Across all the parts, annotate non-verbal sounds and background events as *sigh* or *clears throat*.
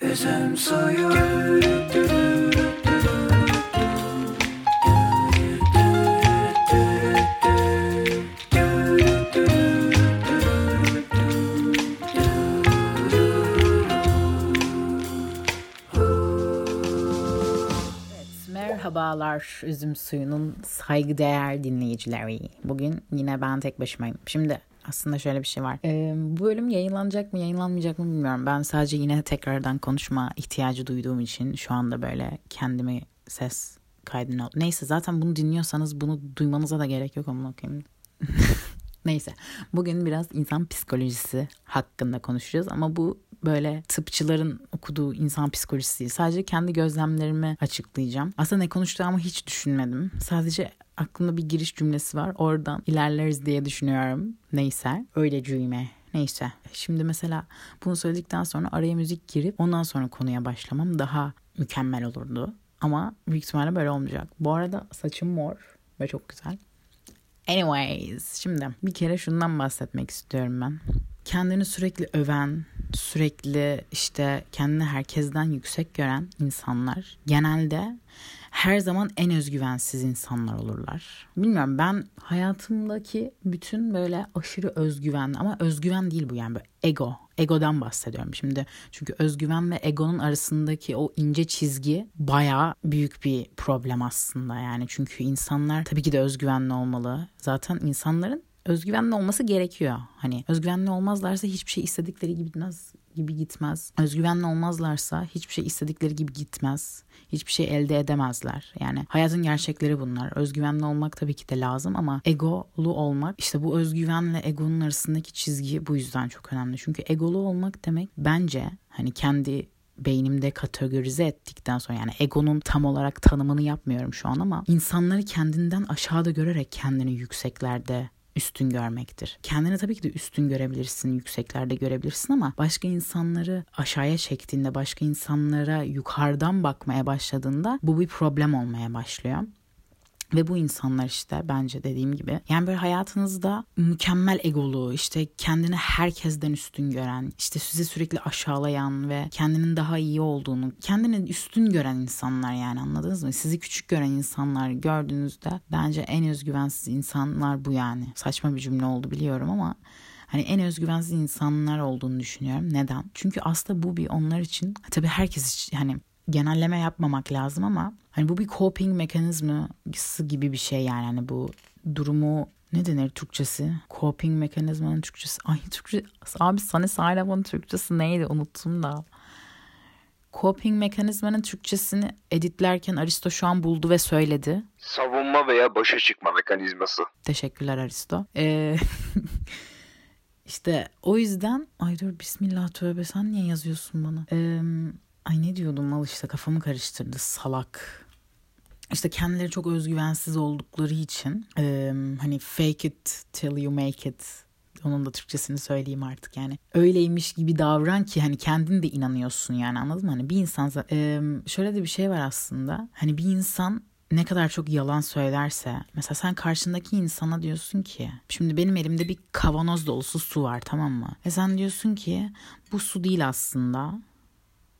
Üzüm suyu Merhabalar üzüm suyunun saygıdeğer dinleyicileri. Bugün yine ben tek başımayım. Şimdi aslında şöyle bir şey var. Ee, bu bölüm yayınlanacak mı yayınlanmayacak mı bilmiyorum. Ben sadece yine tekrardan konuşma ihtiyacı duyduğum için şu anda böyle kendimi ses kaydına... Neyse zaten bunu dinliyorsanız bunu duymanıza da gerek yok ama okuyayım. *laughs* Neyse bugün biraz insan psikolojisi hakkında konuşacağız ama bu böyle tıpçıların okuduğu insan psikolojisi değil. Sadece kendi gözlemlerimi açıklayacağım. Aslında ne konuştuğumu hiç düşünmedim. Sadece aklımda bir giriş cümlesi var. Oradan ilerleriz diye düşünüyorum. Neyse. Öyle cüyme. Neyse. Şimdi mesela bunu söyledikten sonra araya müzik girip ondan sonra konuya başlamam daha mükemmel olurdu. Ama büyük ihtimalle böyle olmayacak. Bu arada saçım mor ve çok güzel. Anyways, şimdi bir kere şundan bahsetmek istiyorum ben. Kendini sürekli öven, sürekli işte kendini herkesten yüksek gören insanlar genelde her zaman en özgüvensiz insanlar olurlar. Bilmiyorum ben hayatımdaki bütün böyle aşırı özgüven ama özgüven değil bu yani böyle ego. Egodan bahsediyorum şimdi. Çünkü özgüven ve egonun arasındaki o ince çizgi baya büyük bir problem aslında yani. Çünkü insanlar tabii ki de özgüvenli olmalı. Zaten insanların özgüvenli olması gerekiyor. Hani özgüvenli olmazlarsa hiçbir şey istedikleri gibi gitmez gibi gitmez. Özgüvenli olmazlarsa hiçbir şey istedikleri gibi gitmez. Hiçbir şey elde edemezler. Yani hayatın gerçekleri bunlar. Özgüvenli olmak tabii ki de lazım ama egolu olmak işte bu özgüvenle egonun arasındaki çizgi bu yüzden çok önemli. Çünkü egolu olmak demek bence hani kendi beynimde kategorize ettikten sonra yani egonun tam olarak tanımını yapmıyorum şu an ama insanları kendinden aşağıda görerek kendini yükseklerde üstün görmektir. Kendini tabii ki de üstün görebilirsin, yükseklerde görebilirsin ama başka insanları aşağıya çektiğinde, başka insanlara yukarıdan bakmaya başladığında bu bir problem olmaya başlıyor. Ve bu insanlar işte bence dediğim gibi yani böyle hayatınızda mükemmel egolu işte kendini herkesten üstün gören işte sizi sürekli aşağılayan ve kendinin daha iyi olduğunu kendini üstün gören insanlar yani anladınız mı? Sizi küçük gören insanlar gördüğünüzde bence en özgüvensiz insanlar bu yani. Saçma bir cümle oldu biliyorum ama hani en özgüvensiz insanlar olduğunu düşünüyorum. Neden? Çünkü aslında bu bir onlar için tabii herkes için hani genelleme yapmamak lazım ama hani bu bir coping mekanizması gibi bir şey yani hani bu durumu ne denir Türkçesi? Coping mekanizmanın Türkçesi. Ay Türkçe abi sana Saylaman'ın Türkçesi neydi unuttum da. Coping mekanizmanın Türkçesini editlerken Aristo şu an buldu ve söyledi. Savunma veya başa çıkma mekanizması. Teşekkürler Aristo. Ee, *laughs* işte o yüzden ay dur bismillah tövbe sen niye yazıyorsun bana? Ee, Ay ne diyordum mal işte kafamı karıştırdı salak. İşte kendileri çok özgüvensiz oldukları için e, hani fake it till you make it onun da Türkçesini söyleyeyim artık yani. Öyleymiş gibi davran ki hani kendin de inanıyorsun yani anladın mı? Hani bir insan e, şöyle de bir şey var aslında. Hani bir insan ne kadar çok yalan söylerse mesela sen karşındaki insana diyorsun ki şimdi benim elimde bir kavanoz dolusu su var tamam mı? Ve sen diyorsun ki bu su değil aslında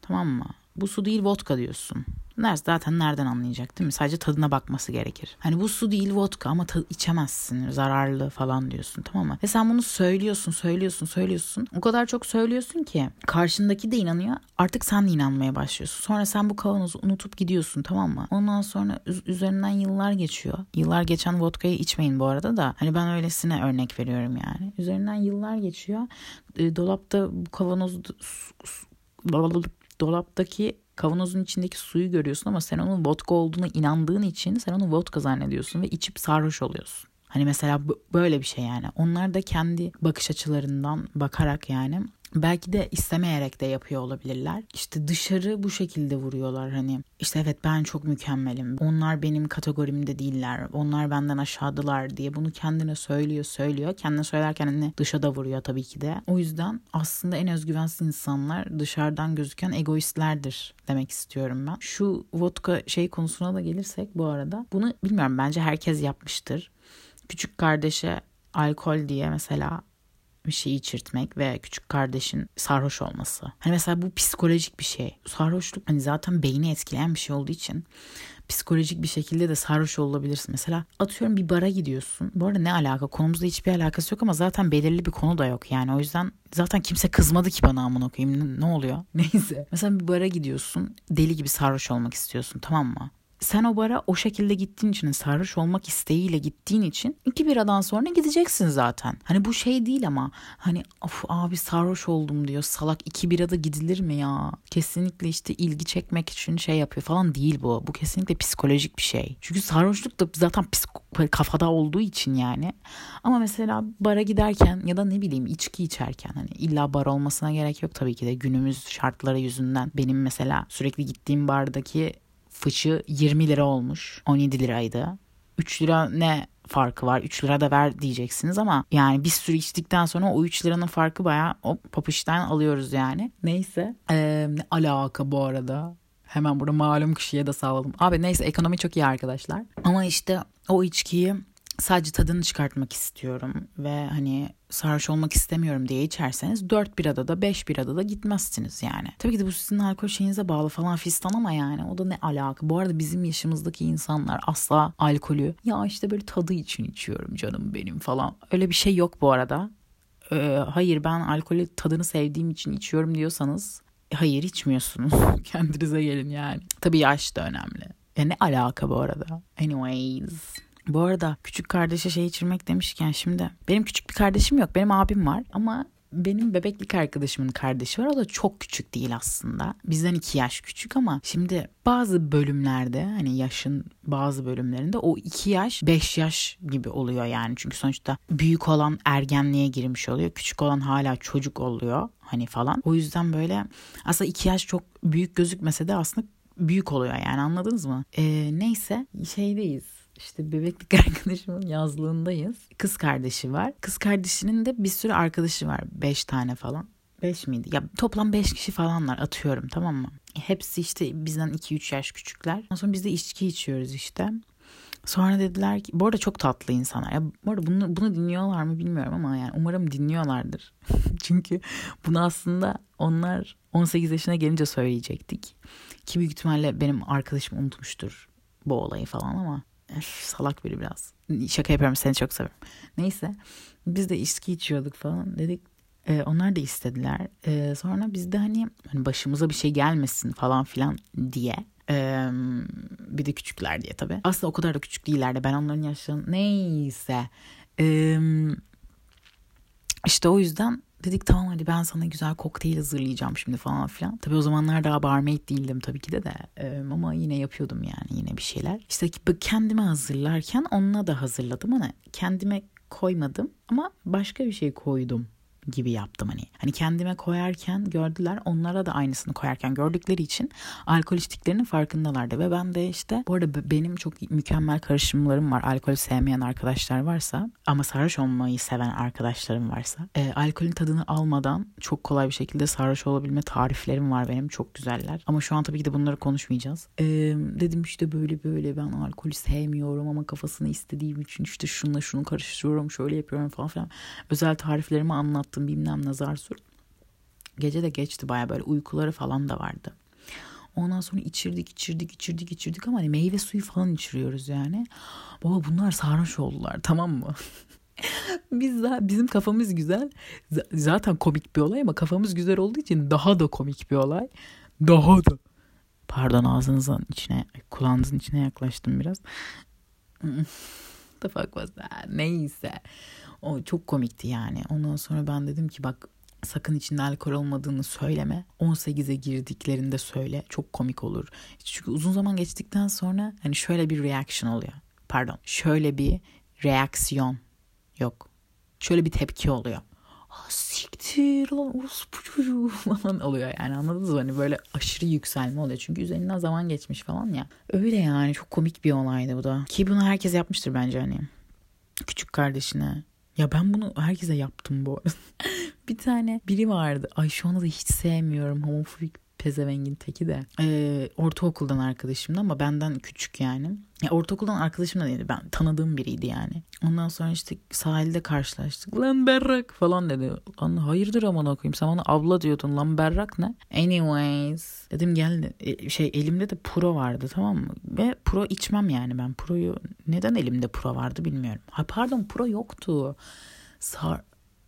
Tamam mı? Bu su değil vodka diyorsun. Ders zaten nereden anlayacak değil mi? Sadece tadına bakması gerekir. Hani bu su değil vodka ama tadı içemezsin. Zararlı falan diyorsun tamam mı? Ve sen bunu söylüyorsun, söylüyorsun, söylüyorsun. O kadar çok söylüyorsun ki karşındaki de inanıyor. Artık sen de inanmaya başlıyorsun. Sonra sen bu kavanozu unutup gidiyorsun tamam mı? Ondan sonra üzerinden yıllar geçiyor. Yıllar geçen vodkayı içmeyin bu arada da. Hani ben öylesine örnek veriyorum yani. Üzerinden yıllar geçiyor. E, dolapta bu kavanozu dolaptaki kavanozun içindeki suyu görüyorsun ama sen onun vodka olduğuna inandığın için sen onu vodka zannediyorsun ve içip sarhoş oluyorsun. Hani mesela böyle bir şey yani. Onlar da kendi bakış açılarından bakarak yani belki de istemeyerek de yapıyor olabilirler. İşte dışarı bu şekilde vuruyorlar hani işte evet ben çok mükemmelim. Onlar benim kategorimde değiller. Onlar benden aşağıdılar diye bunu kendine söylüyor söylüyor. Kendine söylerken hani dışa da vuruyor tabii ki de. O yüzden aslında en özgüvensiz insanlar dışarıdan gözüken egoistlerdir demek istiyorum ben. Şu vodka şey konusuna da gelirsek bu arada bunu bilmiyorum bence herkes yapmıştır. Küçük kardeşe alkol diye mesela bir şey içirtmek ve küçük kardeşin sarhoş olması. Hani mesela bu psikolojik bir şey. Sarhoşluk hani zaten beyni etkileyen bir şey olduğu için psikolojik bir şekilde de sarhoş olabilirsin. Mesela atıyorum bir bara gidiyorsun. Bu arada ne alaka? Konumuzda hiçbir alakası yok ama zaten belirli bir konu da yok yani. O yüzden zaten kimse kızmadı ki bana amına koyayım. Ne oluyor? *laughs* Neyse. Mesela bir bara gidiyorsun. Deli gibi sarhoş olmak istiyorsun tamam mı? Sen o bara o şekilde gittiğin için sarhoş olmak isteğiyle gittiğin için iki biradan sonra gideceksin zaten. Hani bu şey değil ama hani of abi sarhoş oldum diyor salak iki birada gidilir mi ya? Kesinlikle işte ilgi çekmek için şey yapıyor falan değil bu. Bu kesinlikle psikolojik bir şey. Çünkü sarhoşluk da zaten psiko- kafada olduğu için yani. Ama mesela bara giderken ya da ne bileyim içki içerken hani illa bar olmasına gerek yok tabii ki de günümüz şartları yüzünden. Benim mesela sürekli gittiğim bardaki fıçı 20 lira olmuş. 17 liraydı. 3 lira ne farkı var 3 lira da ver diyeceksiniz ama yani bir sürü içtikten sonra o 3 liranın farkı baya o papıştan alıyoruz yani. Neyse ee, ne alaka bu arada hemen burada malum kişiye de sağladım. Abi neyse ekonomi çok iyi arkadaşlar ama işte o içkiyi sadece tadını çıkartmak istiyorum ve hani sarhoş olmak istemiyorum diye içerseniz 4 birada da 5 birada da gitmezsiniz yani. Tabii ki de bu sizin alkol şeyinize bağlı falan fistan ama yani o da ne alaka. Bu arada bizim yaşımızdaki insanlar asla alkolü ya işte böyle tadı için içiyorum canım benim falan. Öyle bir şey yok bu arada. Ee, hayır ben alkolü tadını sevdiğim için içiyorum diyorsanız hayır içmiyorsunuz. *laughs* Kendinize gelin yani. Tabii yaş da önemli. Ya ne alaka bu arada? Anyways. Bu arada küçük kardeşe şey içirmek demişken şimdi benim küçük bir kardeşim yok. Benim abim var ama benim bebeklik arkadaşımın kardeşi var. O da çok küçük değil aslında. Bizden iki yaş küçük ama şimdi bazı bölümlerde hani yaşın bazı bölümlerinde o iki yaş beş yaş gibi oluyor yani. Çünkü sonuçta büyük olan ergenliğe girmiş oluyor. Küçük olan hala çocuk oluyor hani falan. O yüzden böyle aslında iki yaş çok büyük gözükmese de aslında büyük oluyor yani anladınız mı? Ee, neyse şeydeyiz işte bebeklik *laughs* arkadaşımın yazlığındayız. Kız kardeşi var. Kız kardeşinin de bir sürü arkadaşı var. Beş tane falan. Beş miydi? Ya toplam beş kişi falanlar atıyorum tamam mı? Hepsi işte bizden iki üç yaş küçükler. Ondan sonra biz de içki içiyoruz işte. Sonra dediler ki bu arada çok tatlı insanlar. Ya bu arada bunu, bunu dinliyorlar mı bilmiyorum ama yani umarım dinliyorlardır. *laughs* Çünkü bunu aslında onlar 18 yaşına gelince söyleyecektik. Ki büyük ihtimalle benim arkadaşım unutmuştur bu olayı falan ama salak biri biraz. Şaka yapıyorum seni çok seviyorum. Neyse biz de içki içiyorduk falan dedik. E, onlar da istediler. E, sonra biz de hani, hani başımıza bir şey gelmesin falan filan diye. E, bir de küçükler diye tabii. Aslında o kadar da küçük değillerdi. Ben onların yaşlarını neyse. E, işte o yüzden dedik tamam hadi ben sana güzel kokteyl hazırlayacağım şimdi falan filan. Tabii o zamanlar daha barmaid değildim tabii ki de de ama yine yapıyordum yani yine bir şeyler. İşte kendime hazırlarken onunla da hazırladım ama kendime koymadım ama başka bir şey koydum gibi yaptım hani. Hani kendime koyarken gördüler onlara da aynısını koyarken gördükleri için alkol içtiklerinin farkındalardı ve ben de işte bu arada benim çok mükemmel karışımlarım var. Alkol sevmeyen arkadaşlar varsa ama sarhoş olmayı seven arkadaşlarım varsa e, alkolün tadını almadan çok kolay bir şekilde sarhoş olabilme tariflerim var benim çok güzeller. Ama şu an tabii ki de bunları konuşmayacağız. E, dedim işte böyle böyle ben alkolü sevmiyorum ama kafasını istediğim için işte şunla şunu karıştırıyorum şöyle yapıyorum falan filan. Özel tariflerimi anlattım yaptım bilmem nazar sur. Gece de geçti baya böyle uykuları falan da vardı. Ondan sonra içirdik içirdik içirdik içirdik ama hani meyve suyu falan içiriyoruz yani. Baba bunlar sarhoş oldular *laughs* tamam mı? *laughs* Biz daha, bizim kafamız güzel. Z- zaten komik bir olay ama kafamız güzel olduğu için daha da komik bir olay. Daha da. Pardon ağzınızın içine, kulağınızın içine yaklaştım biraz. *laughs* The fuck was that? Neyse. O çok komikti yani. Ondan sonra ben dedim ki bak sakın içinde alkol olmadığını söyleme. 18'e girdiklerinde söyle. Çok komik olur. Çünkü uzun zaman geçtikten sonra hani şöyle bir reaction oluyor. Pardon. Şöyle bir reaksiyon yok. Şöyle bir tepki oluyor. Ah siktir lan orospu çocuğu *laughs* falan oluyor yani anladınız mı? Hani böyle aşırı yükselme oluyor. Çünkü üzerinden zaman geçmiş falan ya. Öyle yani çok komik bir olaydı bu da. Ki bunu herkes yapmıştır bence hani. Küçük kardeşine ya ben bunu herkese yaptım bu arada. *laughs* bir tane biri vardı. Ay şu anda da hiç sevmiyorum. Homofobik pezevengin teki de. Ee, ortaokuldan arkadaşımdı ama benden küçük yani. Ya ortaokuldan arkadaşım da değildi. Ben tanıdığım biriydi yani. Ondan sonra işte sahilde karşılaştık. Lan berrak falan dedi. Lan hayırdır aman okuyayım. Sen bana abla diyordun. Lan berrak ne? Anyways. Dedim gel e, şey elimde de pro vardı tamam mı? Ve pro içmem yani ben. Pro'yu neden elimde pro vardı bilmiyorum. Ha pardon pro yoktu. Sar,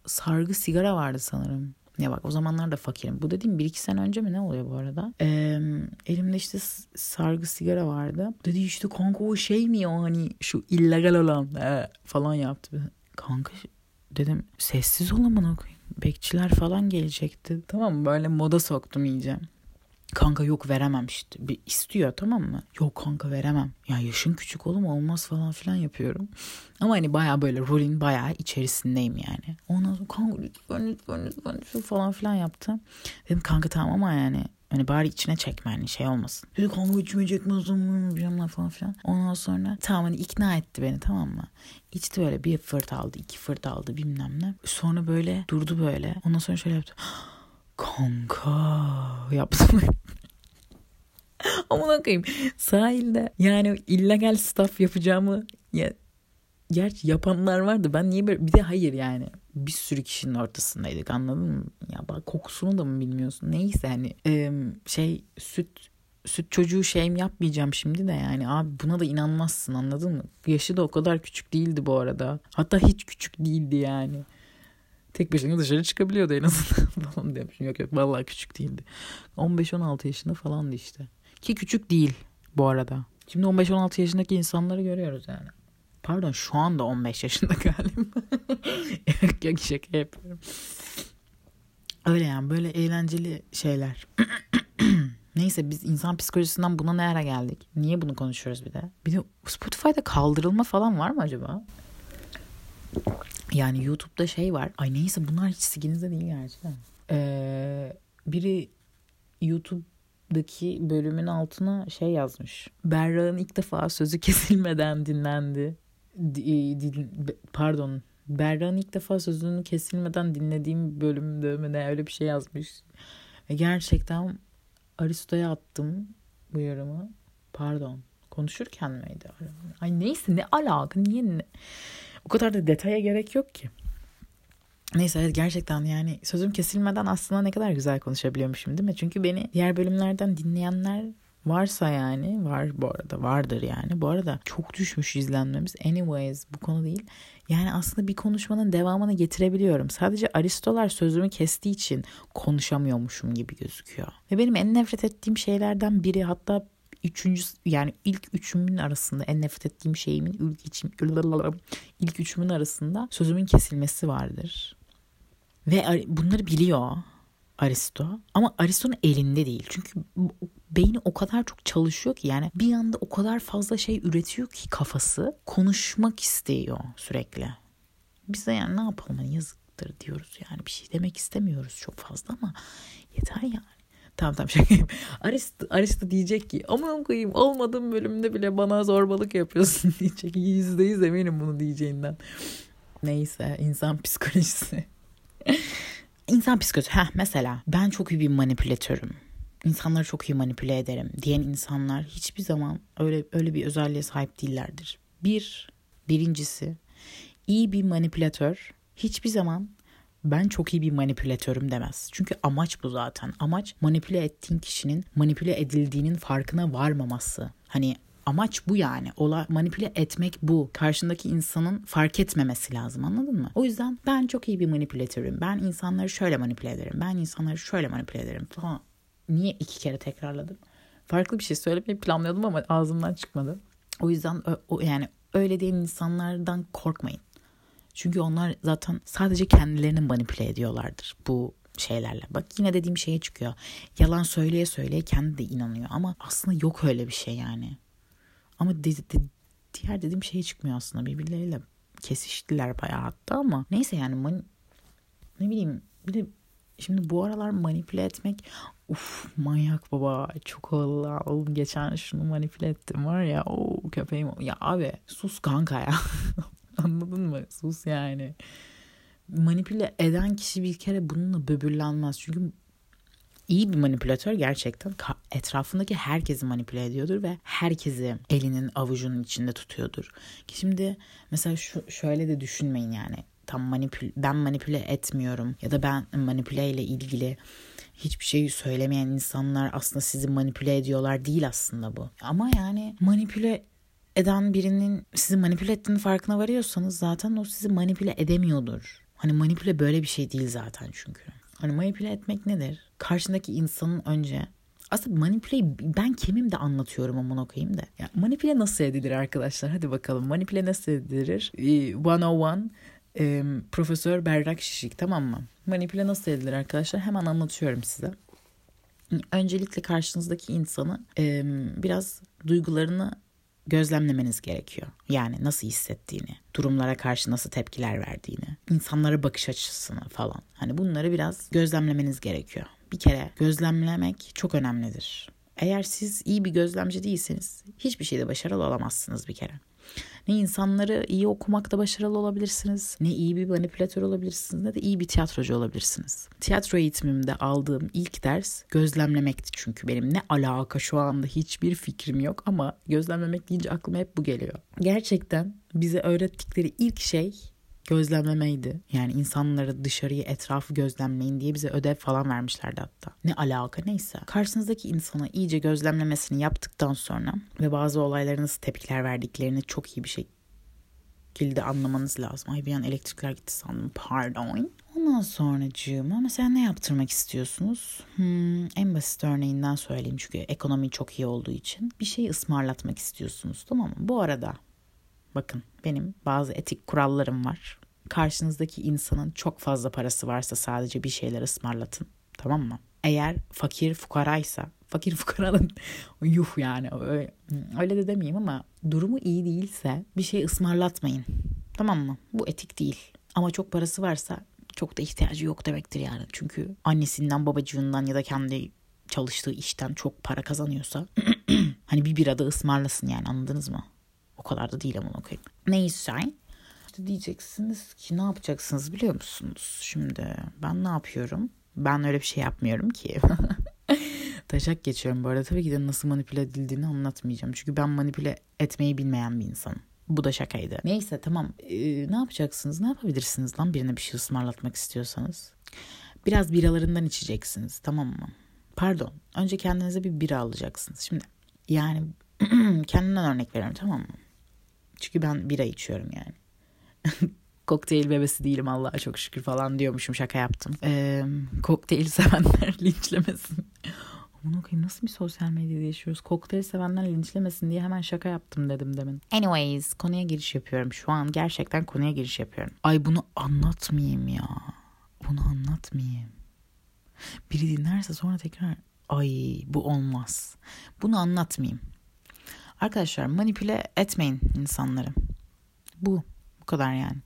sargı sigara vardı sanırım. Ya bak o zamanlar da fakirim. Bu dediğim bir iki sene önce mi ne oluyor bu arada? Ee, elimde işte sargı sigara vardı. Dedi işte kanka o şey mi o hani şu illegal olan ee, falan yaptı. Kanka dedim sessiz ol amına koyayım. Bekçiler falan gelecekti. Tamam böyle moda soktum iyice. Kanka yok veremem işte. Bir istiyor tamam mı? Yok kanka veremem. Ya yaşın küçük oğlum olmaz falan filan yapıyorum. Ama hani baya böyle rolün baya içerisindeyim yani. Ondan sonra kanka lütfen lütfen lütfen, lütfen falan filan yaptım. Dedim kanka tamam ama yani Hani bari içine çekme hani şey olmasın. Dedi kanka içime çekmezdim bilmem falan filan. Ondan sonra tamam hani ikna etti beni tamam mı? İçti böyle bir fırt aldı iki fırt aldı bilmem ne. Sonra böyle durdu böyle. Ondan sonra şöyle yaptı. *gasps* Kanka yaptım. Amına koyayım. Sahilde yani illegal stuff yapacağımı ya, gerçi yapanlar vardı. Ben niye böyle bir de hayır yani bir sürü kişinin ortasındaydık anladın mı? Ya bak kokusunu da mı bilmiyorsun? Neyse hani e, şey süt süt çocuğu şeyim yapmayacağım şimdi de yani abi buna da inanmazsın anladın mı? Yaşı da o kadar küçük değildi bu arada. Hatta hiç küçük değildi yani. Tek başına dışarı çıkabiliyordu en azından *laughs* falan demişim. Yok yok vallahi küçük değildi. 15-16 yaşında falandı işte. Ki küçük değil bu arada. Şimdi 15-16 yaşındaki insanları görüyoruz yani. Pardon şu anda 15 yaşında *laughs* galiba. yok yok şaka yapıyorum. Öyle yani böyle eğlenceli şeyler. *clears throat* Neyse biz insan psikolojisinden buna ne ara geldik? Niye bunu konuşuyoruz bir de? Bir de Spotify'da kaldırılma falan var mı acaba? Yani YouTube'da şey var. Ay neyse bunlar hiç siginizde değil gerçekten. Ee, biri YouTube'daki bölümün altına şey yazmış. Berra'nın ilk defa sözü kesilmeden dinlendi. D- pardon. Berra'nın ilk defa sözünü kesilmeden dinlediğim bölümde mi ne öyle bir şey yazmış. Gerçekten Aristo'ya attım bu yorumu. Pardon. Konuşurken miydi? Ay neyse ne alaka niye ne? O kadar da detaya gerek yok ki. Neyse gerçekten yani sözüm kesilmeden aslında ne kadar güzel konuşabiliyormuşum değil mi? Çünkü beni diğer bölümlerden dinleyenler varsa yani var bu arada vardır yani. Bu arada çok düşmüş izlenmemiz. Anyways bu konu değil. Yani aslında bir konuşmanın devamını getirebiliyorum. Sadece Aristolar sözümü kestiği için konuşamıyormuşum gibi gözüküyor. Ve benim en nefret ettiğim şeylerden biri hatta üçüncü yani ilk üçümün arasında en nefret ettiğim şeyimin ilk içim ilk üçümün arasında sözümün kesilmesi vardır. Ve bunları biliyor Aristo ama Aristo'nun elinde değil. Çünkü beyni o kadar çok çalışıyor ki yani bir anda o kadar fazla şey üretiyor ki kafası konuşmak istiyor sürekli. Biz de yani ne yapalım hani yazıktır diyoruz yani bir şey demek istemiyoruz çok fazla ama yeter yani. Tamam tamam şakayım. Aristo, Aristo diyecek ki aman koyayım olmadığım bölümde bile bana zorbalık yapıyorsun *laughs* diyecek. Yüzde yüz eminim bunu diyeceğinden. Neyse insan psikolojisi. insan psikolojisi. Heh, mesela ben çok iyi bir manipülatörüm. İnsanları çok iyi manipüle ederim diyen insanlar hiçbir zaman öyle öyle bir özelliğe sahip değillerdir. Bir, birincisi iyi bir manipülatör hiçbir zaman ben çok iyi bir manipülatörüm demez. Çünkü amaç bu zaten. Amaç manipüle ettiğin kişinin manipüle edildiğinin farkına varmaması. Hani amaç bu yani. Ola manipüle etmek bu. Karşındaki insanın fark etmemesi lazım anladın mı? O yüzden ben çok iyi bir manipülatörüm. Ben insanları şöyle manipüle ederim. Ben insanları şöyle manipüle ederim falan. Niye iki kere tekrarladım? Farklı bir şey söylemeyi planlıyordum ama ağzımdan çıkmadı. O yüzden o, yani öyle diyen insanlardan korkmayın. Çünkü onlar zaten sadece kendilerini manipüle ediyorlardır bu şeylerle. Bak yine dediğim şeye çıkıyor. Yalan söyleye söyleye kendi de inanıyor ama aslında yok öyle bir şey yani. Ama de, de, diğer dediğim şeye çıkmıyor aslında birbirleriyle kesiştiler bayağı hatta ama neyse yani man, ne bileyim bir de şimdi bu aralar manipüle etmek uf manyak baba çok havalı oğlum geçen şunu manipüle ettim var ya o köpeğim ya abi sus kanka ya *laughs* *laughs* Anladın mı? Sus yani. Manipüle eden kişi bir kere bununla böbürlenmez. Çünkü iyi bir manipülatör gerçekten etrafındaki herkesi manipüle ediyordur ve herkesi elinin avucunun içinde tutuyordur. Şimdi mesela şu şöyle de düşünmeyin yani tam manipül ben manipüle etmiyorum ya da ben manipüle ile ilgili hiçbir şey söylemeyen insanlar aslında sizi manipüle ediyorlar değil aslında bu. Ama yani manipüle eden birinin sizi manipüle ettiğini farkına varıyorsanız zaten o sizi manipüle edemiyordur. Hani manipüle böyle bir şey değil zaten çünkü. Hani manipüle etmek nedir? Karşındaki insanın önce aslında manipüleyi ben kimim de anlatıyorum ama okuyayım da. Ya, manipüle nasıl edilir arkadaşlar? Hadi bakalım manipüle nasıl edilir? 101 e, Profesör Berrak Şişik tamam mı? Manipüle nasıl edilir arkadaşlar? Hemen anlatıyorum size. Öncelikle karşınızdaki insanı e, biraz duygularını gözlemlemeniz gerekiyor. Yani nasıl hissettiğini, durumlara karşı nasıl tepkiler verdiğini, insanlara bakış açısını falan. Hani bunları biraz gözlemlemeniz gerekiyor. Bir kere gözlemlemek çok önemlidir. Eğer siz iyi bir gözlemci değilseniz hiçbir şeyde başarılı olamazsınız bir kere. Ne insanları iyi okumakta başarılı olabilirsiniz, ne iyi bir manipülatör olabilirsiniz, ne de iyi bir tiyatrocu olabilirsiniz. Tiyatro eğitimimde aldığım ilk ders gözlemlemekti çünkü benim ne alaka şu anda hiçbir fikrim yok ama gözlemlemek deyince aklıma hep bu geliyor. Gerçekten bize öğrettikleri ilk şey gözlemlemeydi. Yani insanları dışarıyı etrafı gözlemleyin diye bize ödev falan vermişlerdi hatta. Ne alaka neyse. Karşınızdaki insana iyice gözlemlemesini yaptıktan sonra ve bazı olaylara nasıl tepkiler verdiklerini çok iyi bir şekilde anlamanız lazım. Ay bir an elektrikler gitti sandım pardon. Ondan sonracığıma mesela ne yaptırmak istiyorsunuz? Hmm, en basit örneğinden söyleyeyim çünkü ekonomi çok iyi olduğu için. Bir şey ısmarlatmak istiyorsunuz tamam mı? Bu arada bakın benim bazı etik kurallarım var karşınızdaki insanın çok fazla parası varsa sadece bir şeyler ısmarlatın. Tamam mı? Eğer fakir fukaraysa fakir *laughs* fukaranın yuh yani öyle, öyle de demeyeyim ama durumu iyi değilse bir şey ısmarlatmayın. Tamam mı? Bu etik değil. Ama çok parası varsa çok da ihtiyacı yok demektir yani. Çünkü annesinden babacığından ya da kendi çalıştığı işten çok para kazanıyorsa *clears throat* hani bir birada ısmarlasın yani anladınız mı? O kadar da değil ama okuyayım. Neyse işte diyeceksiniz ki ne yapacaksınız biliyor musunuz? Şimdi ben ne yapıyorum? Ben öyle bir şey yapmıyorum ki. *laughs* Taşak geçiyorum bu arada. Tabii ki de nasıl manipüle edildiğini anlatmayacağım. Çünkü ben manipüle etmeyi bilmeyen bir insanım. Bu da şakaydı. Neyse tamam. Ee, ne yapacaksınız? Ne yapabilirsiniz lan birine bir şey ısmarlatmak istiyorsanız? Biraz biralarından içeceksiniz tamam mı? Pardon. Önce kendinize bir bira alacaksınız. Şimdi yani *clears throat* kendimden örnek veriyorum tamam mı? Çünkü ben bira içiyorum yani. *laughs* kokteyl bebesi değilim Allah'a çok şükür falan diyormuşum şaka yaptım. Ee, kokteyl sevenler *laughs* linçlemesin. Aman okuyayım nasıl bir sosyal medyada yaşıyoruz? Kokteyl sevenler linçlemesin diye hemen şaka yaptım dedim demin. Anyways konuya giriş yapıyorum. Şu an gerçekten konuya giriş yapıyorum. Ay bunu anlatmayayım ya. Bunu anlatmayayım. Biri dinlerse sonra tekrar ay bu olmaz. Bunu anlatmayayım. Arkadaşlar manipüle etmeyin insanları. Bu kadar yani.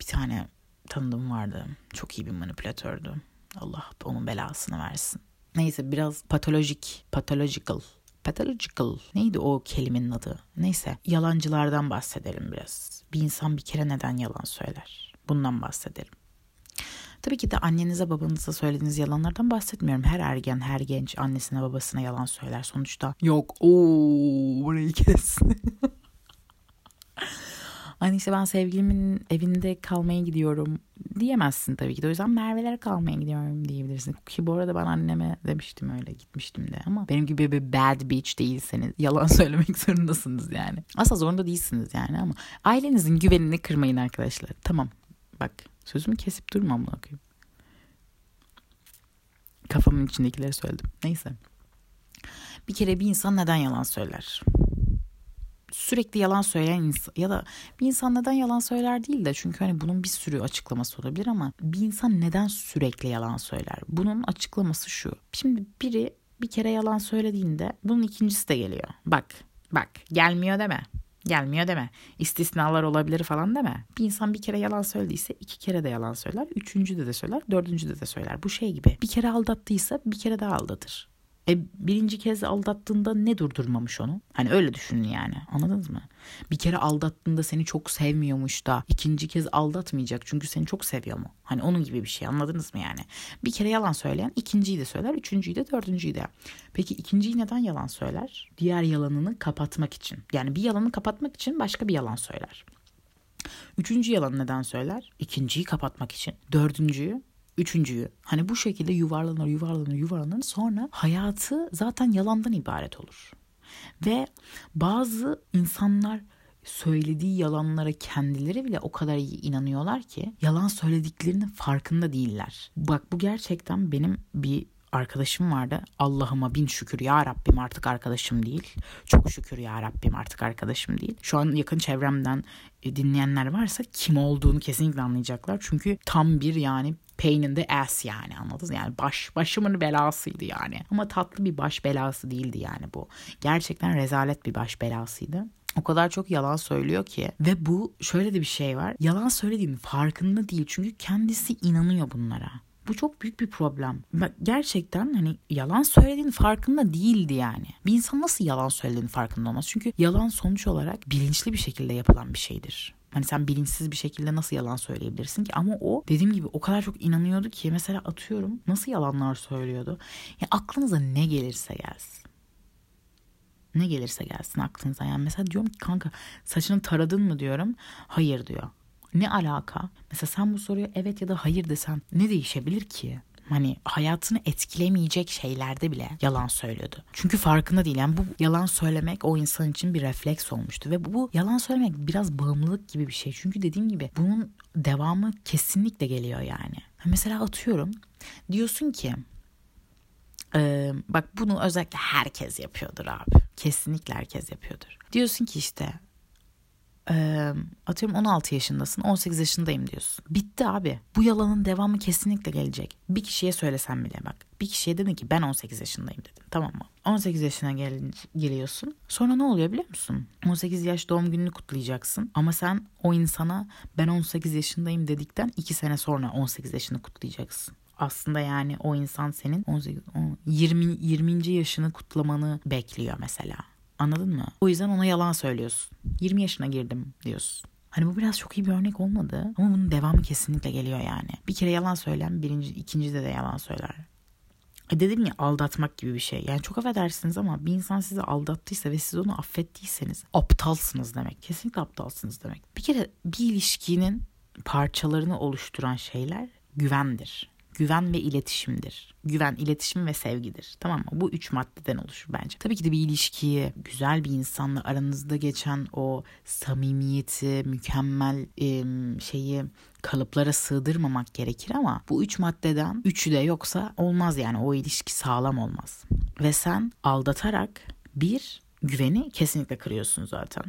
Bir tane tanıdığım vardı. Çok iyi bir manipülatördü. Allah onun belasını versin. Neyse biraz patolojik, pathological, pathological neydi o kelimenin adı? Neyse yalancılardan bahsedelim biraz. Bir insan bir kere neden yalan söyler? Bundan bahsedelim. Tabii ki de annenize babanıza söylediğiniz yalanlardan bahsetmiyorum. Her ergen, her genç annesine babasına yalan söyler. Sonuçta yok ooo burayı kes. *laughs* Hani işte ben sevgilimin evinde kalmaya gidiyorum diyemezsin tabii ki de. O yüzden Merve'lere kalmaya gidiyorum diyebilirsin. Ki bu arada ben anneme demiştim öyle gitmiştim de. Ama benim gibi bir bad bitch değilseniz yalan *laughs* söylemek zorundasınız yani. Asla zorunda değilsiniz yani ama ailenizin güvenini kırmayın arkadaşlar. Tamam bak sözümü kesip durma bunu okuyayım. Kafamın içindekileri söyledim. Neyse. Bir kere bir insan neden yalan söyler? Sürekli yalan söyleyen insan ya da bir insan neden yalan söyler değil de çünkü hani bunun bir sürü açıklaması olabilir ama bir insan neden sürekli yalan söyler? Bunun açıklaması şu. Şimdi biri bir kere yalan söylediğinde bunun ikincisi de geliyor. Bak bak gelmiyor deme. Gelmiyor deme. İstisnalar olabilir falan deme. Bir insan bir kere yalan söylediyse iki kere de yalan söyler. Üçüncü de de söyler. Dördüncü de de söyler. Bu şey gibi. Bir kere aldattıysa bir kere daha aldatır. E birinci kez aldattığında ne durdurmamış onu? Hani öyle düşünün yani anladınız mı? Bir kere aldattığında seni çok sevmiyormuş da ikinci kez aldatmayacak çünkü seni çok seviyor mu? Hani onun gibi bir şey anladınız mı yani? Bir kere yalan söyleyen ikinciyi de söyler, üçüncüyü de dördüncüyü de. Peki ikinciyi neden yalan söyler? Diğer yalanını kapatmak için. Yani bir yalanı kapatmak için başka bir yalan söyler. Üçüncü yalan neden söyler? İkinciyi kapatmak için. Dördüncüyü Üçüncüyü hani bu şekilde yuvarlanır yuvarlanır yuvarlanır sonra hayatı zaten yalandan ibaret olur. Ve bazı insanlar söylediği yalanlara kendileri bile o kadar iyi inanıyorlar ki yalan söylediklerinin farkında değiller. Bak bu gerçekten benim bir arkadaşım vardı. Allah'ıma bin şükür ya Rabbim artık arkadaşım değil. Çok şükür ya Rabbim artık arkadaşım değil. Şu an yakın çevremden e, dinleyenler varsa kim olduğunu kesinlikle anlayacaklar. Çünkü tam bir yani pain in the ass yani anladınız yani baş başımın belasıydı yani. Ama tatlı bir baş belası değildi yani bu. Gerçekten rezalet bir baş belasıydı. O kadar çok yalan söylüyor ki ve bu şöyle de bir şey var. Yalan söylediğinin farkında değil çünkü kendisi inanıyor bunlara. Bu çok büyük bir problem. Gerçekten hani yalan söylediğin farkında değildi yani. Bir insan nasıl yalan söylediğinin farkında olmaz? Çünkü yalan sonuç olarak bilinçli bir şekilde yapılan bir şeydir. Hani sen bilinçsiz bir şekilde nasıl yalan söyleyebilirsin ki? Ama o dediğim gibi o kadar çok inanıyordu ki mesela atıyorum nasıl yalanlar söylüyordu. Ya aklınıza ne gelirse gelsin. Ne gelirse gelsin aklınıza. Yani mesela diyorum ki kanka saçını taradın mı diyorum. Hayır diyor. Ne alaka? Mesela sen bu soruya evet ya da hayır desen ne değişebilir ki? hani hayatını etkilemeyecek şeylerde bile yalan söylüyordu. Çünkü farkında değil. Yani bu yalan söylemek o insan için bir refleks olmuştu ve bu, bu yalan söylemek biraz bağımlılık gibi bir şey. Çünkü dediğim gibi bunun devamı kesinlikle geliyor yani. Mesela atıyorum diyorsun ki ee, bak bunu özellikle herkes yapıyordur abi. Kesinlikle herkes yapıyordur. Diyorsun ki işte atıyorum 16 yaşındasın 18 yaşındayım diyorsun. Bitti abi. Bu yalanın devamı kesinlikle gelecek. Bir kişiye söylesen bile bak. Bir kişiye dedin ki ben 18 yaşındayım dedin. Tamam mı? 18 yaşına gel geliyorsun. Sonra ne oluyor biliyor musun? 18 yaş doğum gününü kutlayacaksın. Ama sen o insana ben 18 yaşındayım dedikten 2 sene sonra 18 yaşını kutlayacaksın aslında yani o insan senin 18 20 20. yaşını kutlamanı bekliyor mesela. Anladın mı? O yüzden ona yalan söylüyorsun. 20 yaşına girdim diyorsun. Hani bu biraz çok iyi bir örnek olmadı ama bunun devamı kesinlikle geliyor yani. Bir kere yalan söyleyen birinci, ikincide de yalan söyler. E dedim ya aldatmak gibi bir şey. Yani çok affedersiniz ama bir insan sizi aldattıysa ve siz onu affettiyseniz aptalsınız demek. Kesinlikle aptalsınız demek. Bir kere bir ilişkinin parçalarını oluşturan şeyler güvendir güven ve iletişimdir. Güven, iletişim ve sevgidir. Tamam mı? Bu üç maddeden oluşur bence. Tabii ki de bir ilişkiyi güzel bir insanla aranızda geçen o samimiyeti, mükemmel şeyi kalıplara sığdırmamak gerekir ama bu üç maddeden üçü de yoksa olmaz yani o ilişki sağlam olmaz. Ve sen aldatarak bir güveni kesinlikle kırıyorsun zaten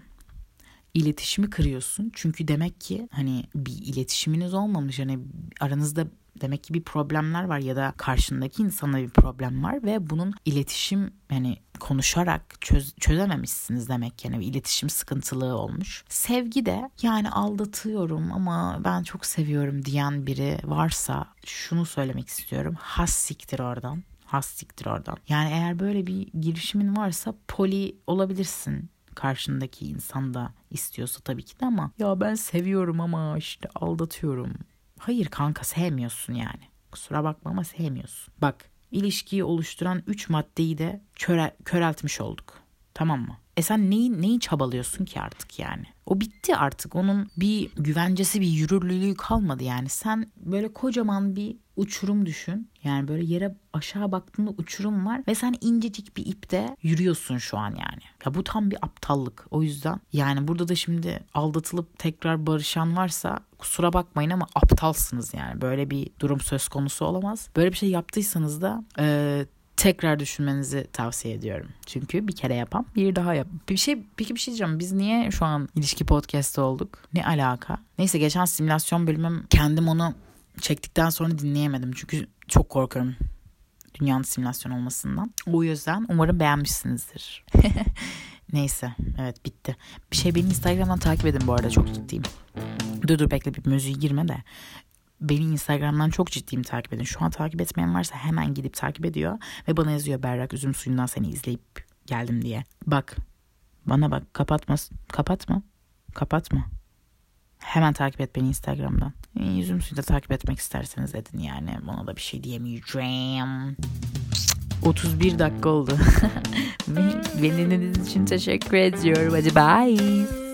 iletişimi kırıyorsun. Çünkü demek ki hani bir iletişiminiz olmamış. Hani aranızda demek ki bir problemler var ya da karşındaki insana bir problem var ve bunun iletişim yani konuşarak çöz, çözememişsiniz demek yani bir iletişim sıkıntılığı olmuş. Sevgi de yani aldatıyorum ama ben çok seviyorum diyen biri varsa şunu söylemek istiyorum. Has siktir oradan. Has siktir oradan. Yani eğer böyle bir girişimin varsa poli olabilirsin karşındaki insan da istiyorsa tabii ki de ama ya ben seviyorum ama işte aldatıyorum Hayır kanka sevmiyorsun yani. Kusura bakma ama sevmiyorsun. Bak ilişkiyi oluşturan 3 maddeyi de köre, köreltmiş olduk. Tamam mı? E sen neyi, neyi çabalıyorsun ki artık yani? O bitti artık. Onun bir güvencesi, bir yürürlülüğü kalmadı yani. Sen böyle kocaman bir uçurum düşün. Yani böyle yere aşağı baktığında uçurum var ve sen incecik bir ipte yürüyorsun şu an yani. Ya bu tam bir aptallık. O yüzden yani burada da şimdi aldatılıp tekrar barışan varsa kusura bakmayın ama aptalsınız yani. Böyle bir durum söz konusu olamaz. Böyle bir şey yaptıysanız da e, tekrar düşünmenizi tavsiye ediyorum. Çünkü bir kere yapan bir daha yap. Bir şey peki bir şey diyeceğim. Biz niye şu an ilişki podcast'ı olduk? Ne alaka? Neyse geçen simülasyon bölümüm kendim onu çektikten sonra dinleyemedim. Çünkü çok korkuyorum dünyanın simülasyon olmasından. O yüzden umarım beğenmişsinizdir. *laughs* Neyse evet bitti. Bir şey beni Instagram'dan takip edin bu arada çok ciddiyim. Dur dur bekle bir müziği girme de. beni Instagram'dan çok ciddiyim takip edin. Şu an takip etmeyen varsa hemen gidip takip ediyor. Ve bana yazıyor Berrak üzüm suyundan seni izleyip geldim diye. Bak bana bak kapatma kapatma kapatma. Hemen takip et beni Instagram'dan. Yüzüm suyu da takip etmek isterseniz edin yani. Bana da bir şey diyemeyeceğim. 31 dakika oldu. *laughs* Beni dinlediğiniz için teşekkür ediyorum. Hadi bye.